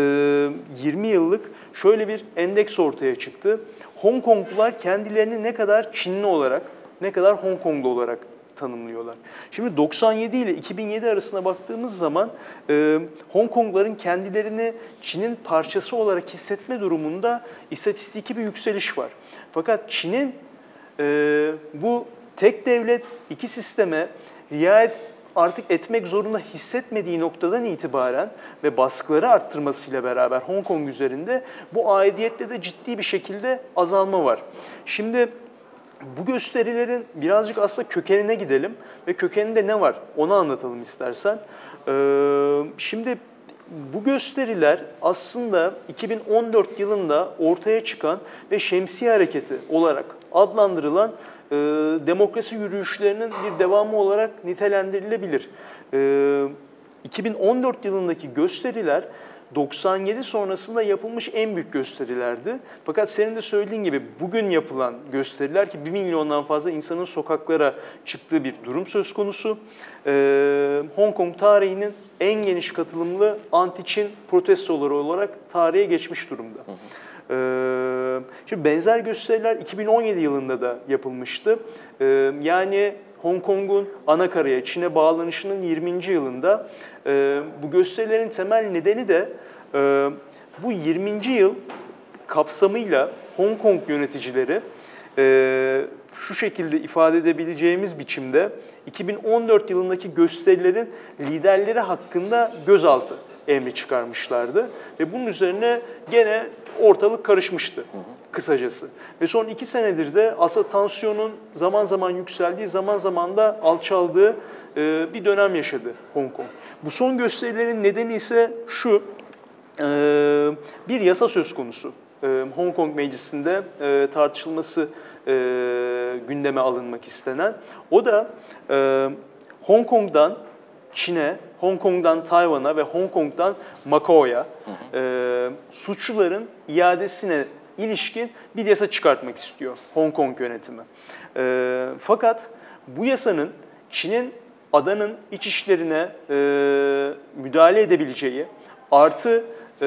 20 yıllık şöyle bir endeks ortaya çıktı. Hong Konglular kendilerini ne kadar Çinli olarak, ne kadar Hong Konglu olarak tanımlıyorlar. Şimdi 97 ile 2007 arasına baktığımız zaman e, Hong Kongluların kendilerini Çin'in parçası olarak hissetme durumunda istatistiki bir yükseliş var. Fakat Çin'in e, bu tek devlet, iki sisteme riayet artık etmek zorunda hissetmediği noktadan itibaren ve baskıları arttırmasıyla beraber Hong Kong üzerinde bu aidiyette de ciddi bir şekilde azalma var. Şimdi bu gösterilerin birazcık aslında kökenine gidelim ve kökeninde ne var onu anlatalım istersen. Ee, şimdi bu gösteriler aslında 2014 yılında ortaya çıkan ve şemsiye hareketi olarak adlandırılan e, demokrasi yürüyüşlerinin bir devamı olarak nitelendirilebilir. E, 2014 yılındaki gösteriler 97 sonrasında yapılmış en büyük gösterilerdi. Fakat senin de söylediğin gibi bugün yapılan gösteriler ki 1 milyondan fazla insanın sokaklara çıktığı bir durum söz konusu. Ee, Hong Kong tarihinin en geniş katılımlı anti-Çin protestoları olarak tarihe geçmiş durumda. Ee, şimdi benzer gösteriler 2017 yılında da yapılmıştı. Ee, yani Hong Kong'un ana karaya, Çin'e bağlanışının 20. yılında e, bu gösterilerin temel nedeni de e, bu 20. yıl kapsamıyla Hong Kong yöneticileri e, şu şekilde ifade edebileceğimiz biçimde 2014 yılındaki gösterilerin liderleri hakkında gözaltı emri çıkarmışlardı. Ve bunun üzerine gene ortalık karışmıştı kısacası. Ve son iki senedir de aslında tansiyonun zaman zaman yükseldiği, zaman zaman da alçaldığı bir dönem yaşadı Hong Kong. Bu son gösterilerin nedeni ise şu, e, bir yasa söz konusu. E, Hong Kong Meclisi'nde e, tartışılması e, gündeme alınmak istenen. O da e, Hong Kong'dan Çin'e, Hong Kong'dan Tayvan'a ve Hong Kong'dan Macao'ya e, suçluların iadesine ilişkin bir yasa çıkartmak istiyor Hong Kong yönetimi. E, fakat bu yasanın Çin'in adanın iç işlerine e, müdahale edebileceği artı e,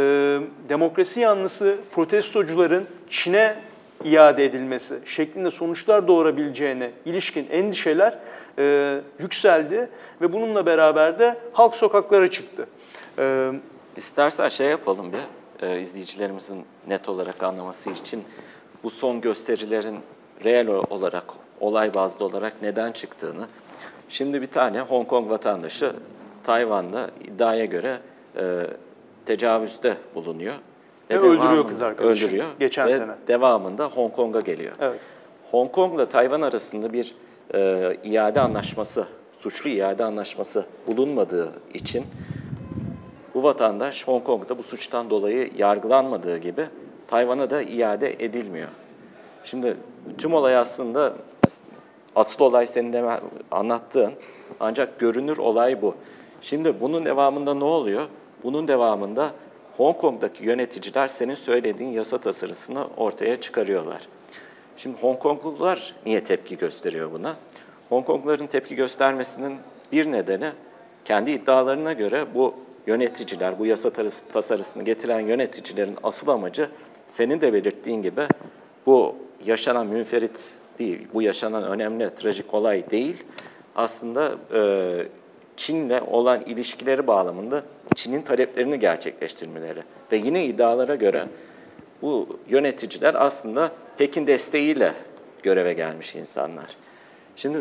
demokrasi yanlısı protestocuların Çin'e iade edilmesi şeklinde sonuçlar doğurabileceğine ilişkin endişeler e, yükseldi ve bununla beraber de halk sokaklara çıktı. E, İstersen şey yapalım bir, e, izleyicilerimizin net olarak anlaması için bu son gösterilerin reel olarak olay bazlı olarak neden çıktığını. Şimdi bir tane Hong Kong vatandaşı Tayvan'da iddiaya göre e, tecavüzde bulunuyor. Ve öldürüyor devamında- kız arkadaşını Öldürüyor. geçen ve sene. devamında Hong Kong'a geliyor. Evet. Hong Kong'la Tayvan arasında bir e, iade anlaşması, suçlu iade anlaşması bulunmadığı için bu vatandaş Hong Kong'da bu suçtan dolayı yargılanmadığı gibi Tayvan'a da iade edilmiyor. Şimdi tüm olay aslında asıl olay senin de anlattığın ancak görünür olay bu. Şimdi bunun devamında ne oluyor? Bunun devamında Hong Kong'daki yöneticiler senin söylediğin yasa tasarısını ortaya çıkarıyorlar. Şimdi Hong Konglular niye tepki gösteriyor buna? Hong Kongluların tepki göstermesinin bir nedeni kendi iddialarına göre bu yöneticiler, bu yasa tasarısını getiren yöneticilerin asıl amacı senin de belirttiğin gibi bu yaşanan münferit değil, bu yaşanan önemli trajik olay değil. Aslında e, Çin'le olan ilişkileri bağlamında Çin'in taleplerini gerçekleştirmeleri ve yine iddialara göre bu yöneticiler aslında Pekin desteğiyle göreve gelmiş insanlar. Şimdi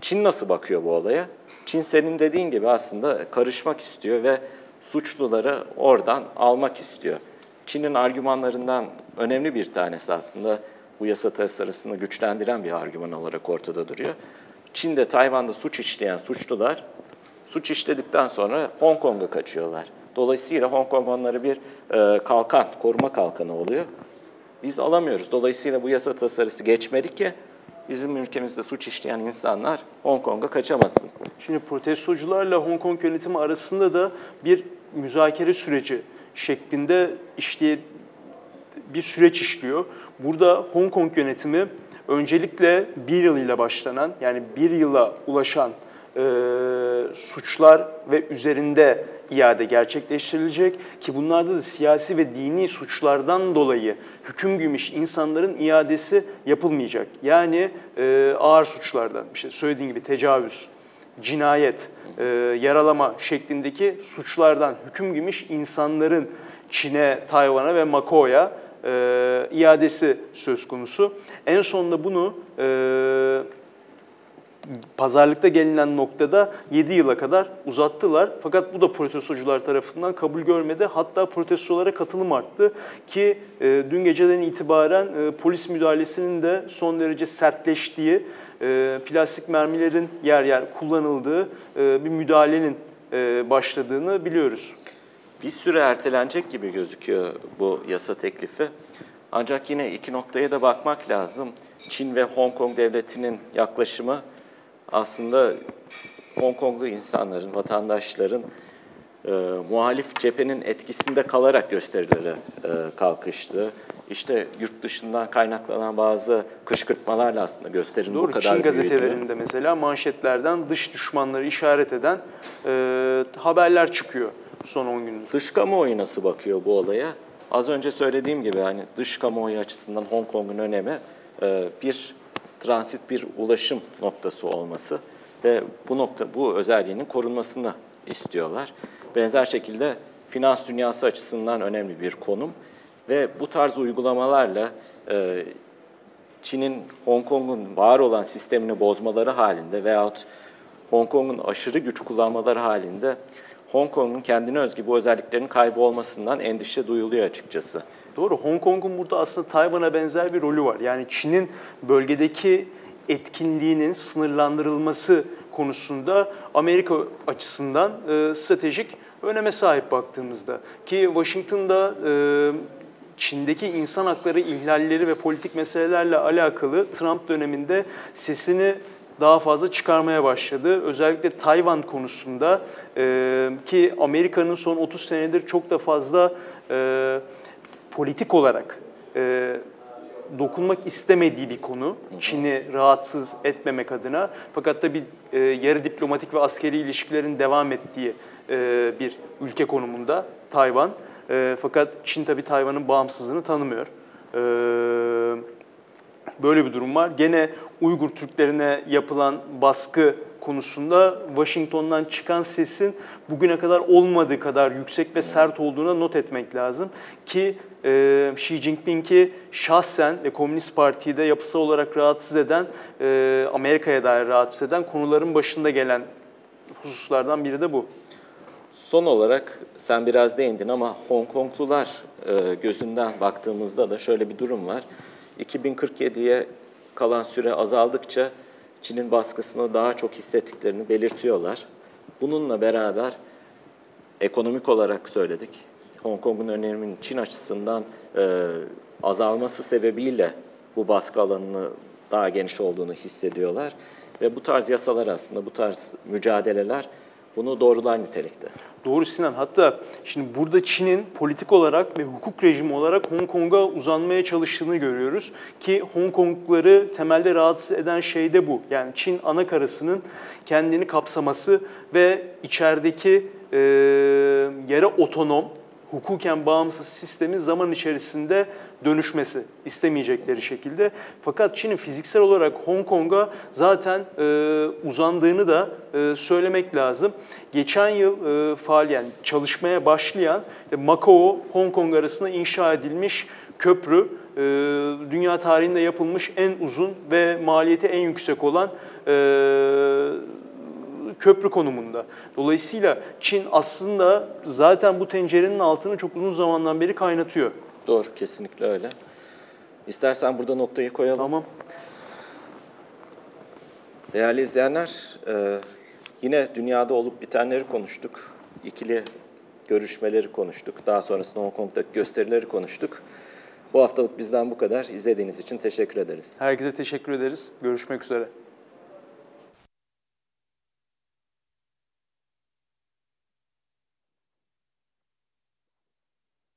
Çin nasıl bakıyor bu olaya? Çin senin dediğin gibi aslında karışmak istiyor ve suçluları oradan almak istiyor. Çin'in argümanlarından önemli bir tanesi aslında bu yasa tasarısını güçlendiren bir argüman olarak ortada duruyor. Çin'de, Tayvan'da suç işleyen suçlular suç işledikten sonra Hong Kong'a kaçıyorlar. Dolayısıyla Hong Kong onları bir e, kalkan, koruma kalkanı oluyor. Biz alamıyoruz. Dolayısıyla bu yasa tasarısı geçmeli ki bizim ülkemizde suç işleyen insanlar Hong Kong'a kaçamasın. Şimdi protestocularla Hong Kong yönetimi arasında da bir müzakere süreci şeklinde işleye bir süreç işliyor. Burada Hong Kong yönetimi öncelikle bir yıl ile başlanan yani bir yıla ulaşan e, suçlar ve üzerinde iade gerçekleştirilecek ki bunlarda da siyasi ve dini suçlardan dolayı hüküm giymiş insanların iadesi yapılmayacak. Yani e, ağır suçlardan, işte söylediğim gibi tecavüz, cinayet, e, yaralama şeklindeki suçlardan hüküm giymiş insanların Çin'e, Tayvan'a ve Macao'ya e, iadesi söz konusu. En sonunda bunu e, pazarlıkta gelinen noktada 7 yıla kadar uzattılar. Fakat bu da protestocular tarafından kabul görmedi. Hatta protestolara katılım arttı ki e, dün geceden itibaren e, polis müdahalesinin de son derece sertleştiği, e, plastik mermilerin yer yer kullanıldığı e, bir müdahalenin e, başladığını biliyoruz. Bir süre ertelenecek gibi gözüküyor bu yasa teklifi. Ancak yine iki noktaya da bakmak lazım. Çin ve Hong Kong devletinin yaklaşımı aslında Hong Konglu insanların, vatandaşların e, muhalif cephenin etkisinde kalarak gösterilere e, kalkıştı. İşte yurt dışından kaynaklanan bazı kışkırtmalarla aslında gösterinin bu Doğru. kadar Çin gazetelerinde mesela manşetlerden dış düşmanları işaret eden e, haberler çıkıyor son 10 gündür. Dış kamuoyu nasıl bakıyor bu olaya? Az önce söylediğim gibi hani dış kamuoyu açısından Hong Kong'un önemi e, bir transit bir ulaşım noktası olması ve bu nokta bu özelliğinin korunmasını istiyorlar. Benzer şekilde finans dünyası açısından önemli bir konum ve bu tarz uygulamalarla e, Çin'in Hong Kong'un var olan sistemini bozmaları halinde veyahut Hong Kong'un aşırı güç kullanmaları halinde Hong Kong'un kendine özgü bu özelliklerin kaybolmasından endişe duyuluyor açıkçası. Doğru. Hong Kong'un burada aslında Tayvan'a benzer bir rolü var. Yani Çin'in bölgedeki etkinliğinin sınırlandırılması konusunda Amerika açısından e, stratejik öneme sahip baktığımızda. Ki Washington'da e, Çin'deki insan hakları ihlalleri ve politik meselelerle alakalı Trump döneminde sesini daha fazla çıkarmaya başladı. Özellikle Tayvan konusunda e, ki Amerika'nın son 30 senedir çok da fazla e, politik olarak e, dokunmak istemediği bir konu. Çin'i rahatsız etmemek adına. Fakat tabii e, yarı diplomatik ve askeri ilişkilerin devam ettiği e, bir ülke konumunda Tayvan. E, fakat Çin tabii Tayvan'ın bağımsızlığını tanımıyor. E, böyle bir durum var. Gene Uygur Türklerine yapılan baskı konusunda Washington'dan çıkan sesin bugüne kadar olmadığı kadar yüksek ve sert olduğuna not etmek lazım. Ki e, Xi Jinping'i şahsen ve Komünist Parti'yi de yapısal olarak rahatsız eden, e, Amerika'ya dair rahatsız eden konuların başında gelen hususlardan biri de bu. Son olarak sen biraz değindin ama Hong Konglular e, gözünden baktığımızda da şöyle bir durum var. 2047'ye kalan süre azaldıkça Çin'in baskısını daha çok hissettiklerini belirtiyorlar. Bununla beraber ekonomik olarak söyledik. Hong Kong'un öneminin Çin açısından e, azalması sebebiyle bu baskı alanını daha geniş olduğunu hissediyorlar. Ve bu tarz yasalar aslında, bu tarz mücadeleler bunu doğrular nitelikte. Doğru Sinan. Hatta şimdi burada Çin'in politik olarak ve hukuk rejimi olarak Hong Kong'a uzanmaya çalıştığını görüyoruz. Ki Hong Kongluları temelde rahatsız eden şey de bu. Yani Çin ana karasının kendini kapsaması ve içerideki e, yere otonom, hukuken bağımsız sistemin zaman içerisinde dönüşmesi istemeyecekleri şekilde. Fakat Çin'in fiziksel olarak Hong Kong'a zaten e, uzandığını da e, söylemek lazım. Geçen yıl e, faal çalışmaya başlayan e, Macao Hong Kong arasında inşa edilmiş köprü e, dünya tarihinde yapılmış en uzun ve maliyeti en yüksek olan e, köprü konumunda. Dolayısıyla Çin aslında zaten bu tencerenin altını çok uzun zamandan beri kaynatıyor. Doğru, kesinlikle öyle. İstersen burada noktayı koyalım. Tamam. Değerli izleyenler, e, yine dünyada olup bitenleri konuştuk. İkili görüşmeleri konuştuk. Daha sonrasında Hong Kong'daki gösterileri konuştuk. Bu haftalık bizden bu kadar. İzlediğiniz için teşekkür ederiz. Herkese teşekkür ederiz. Görüşmek üzere.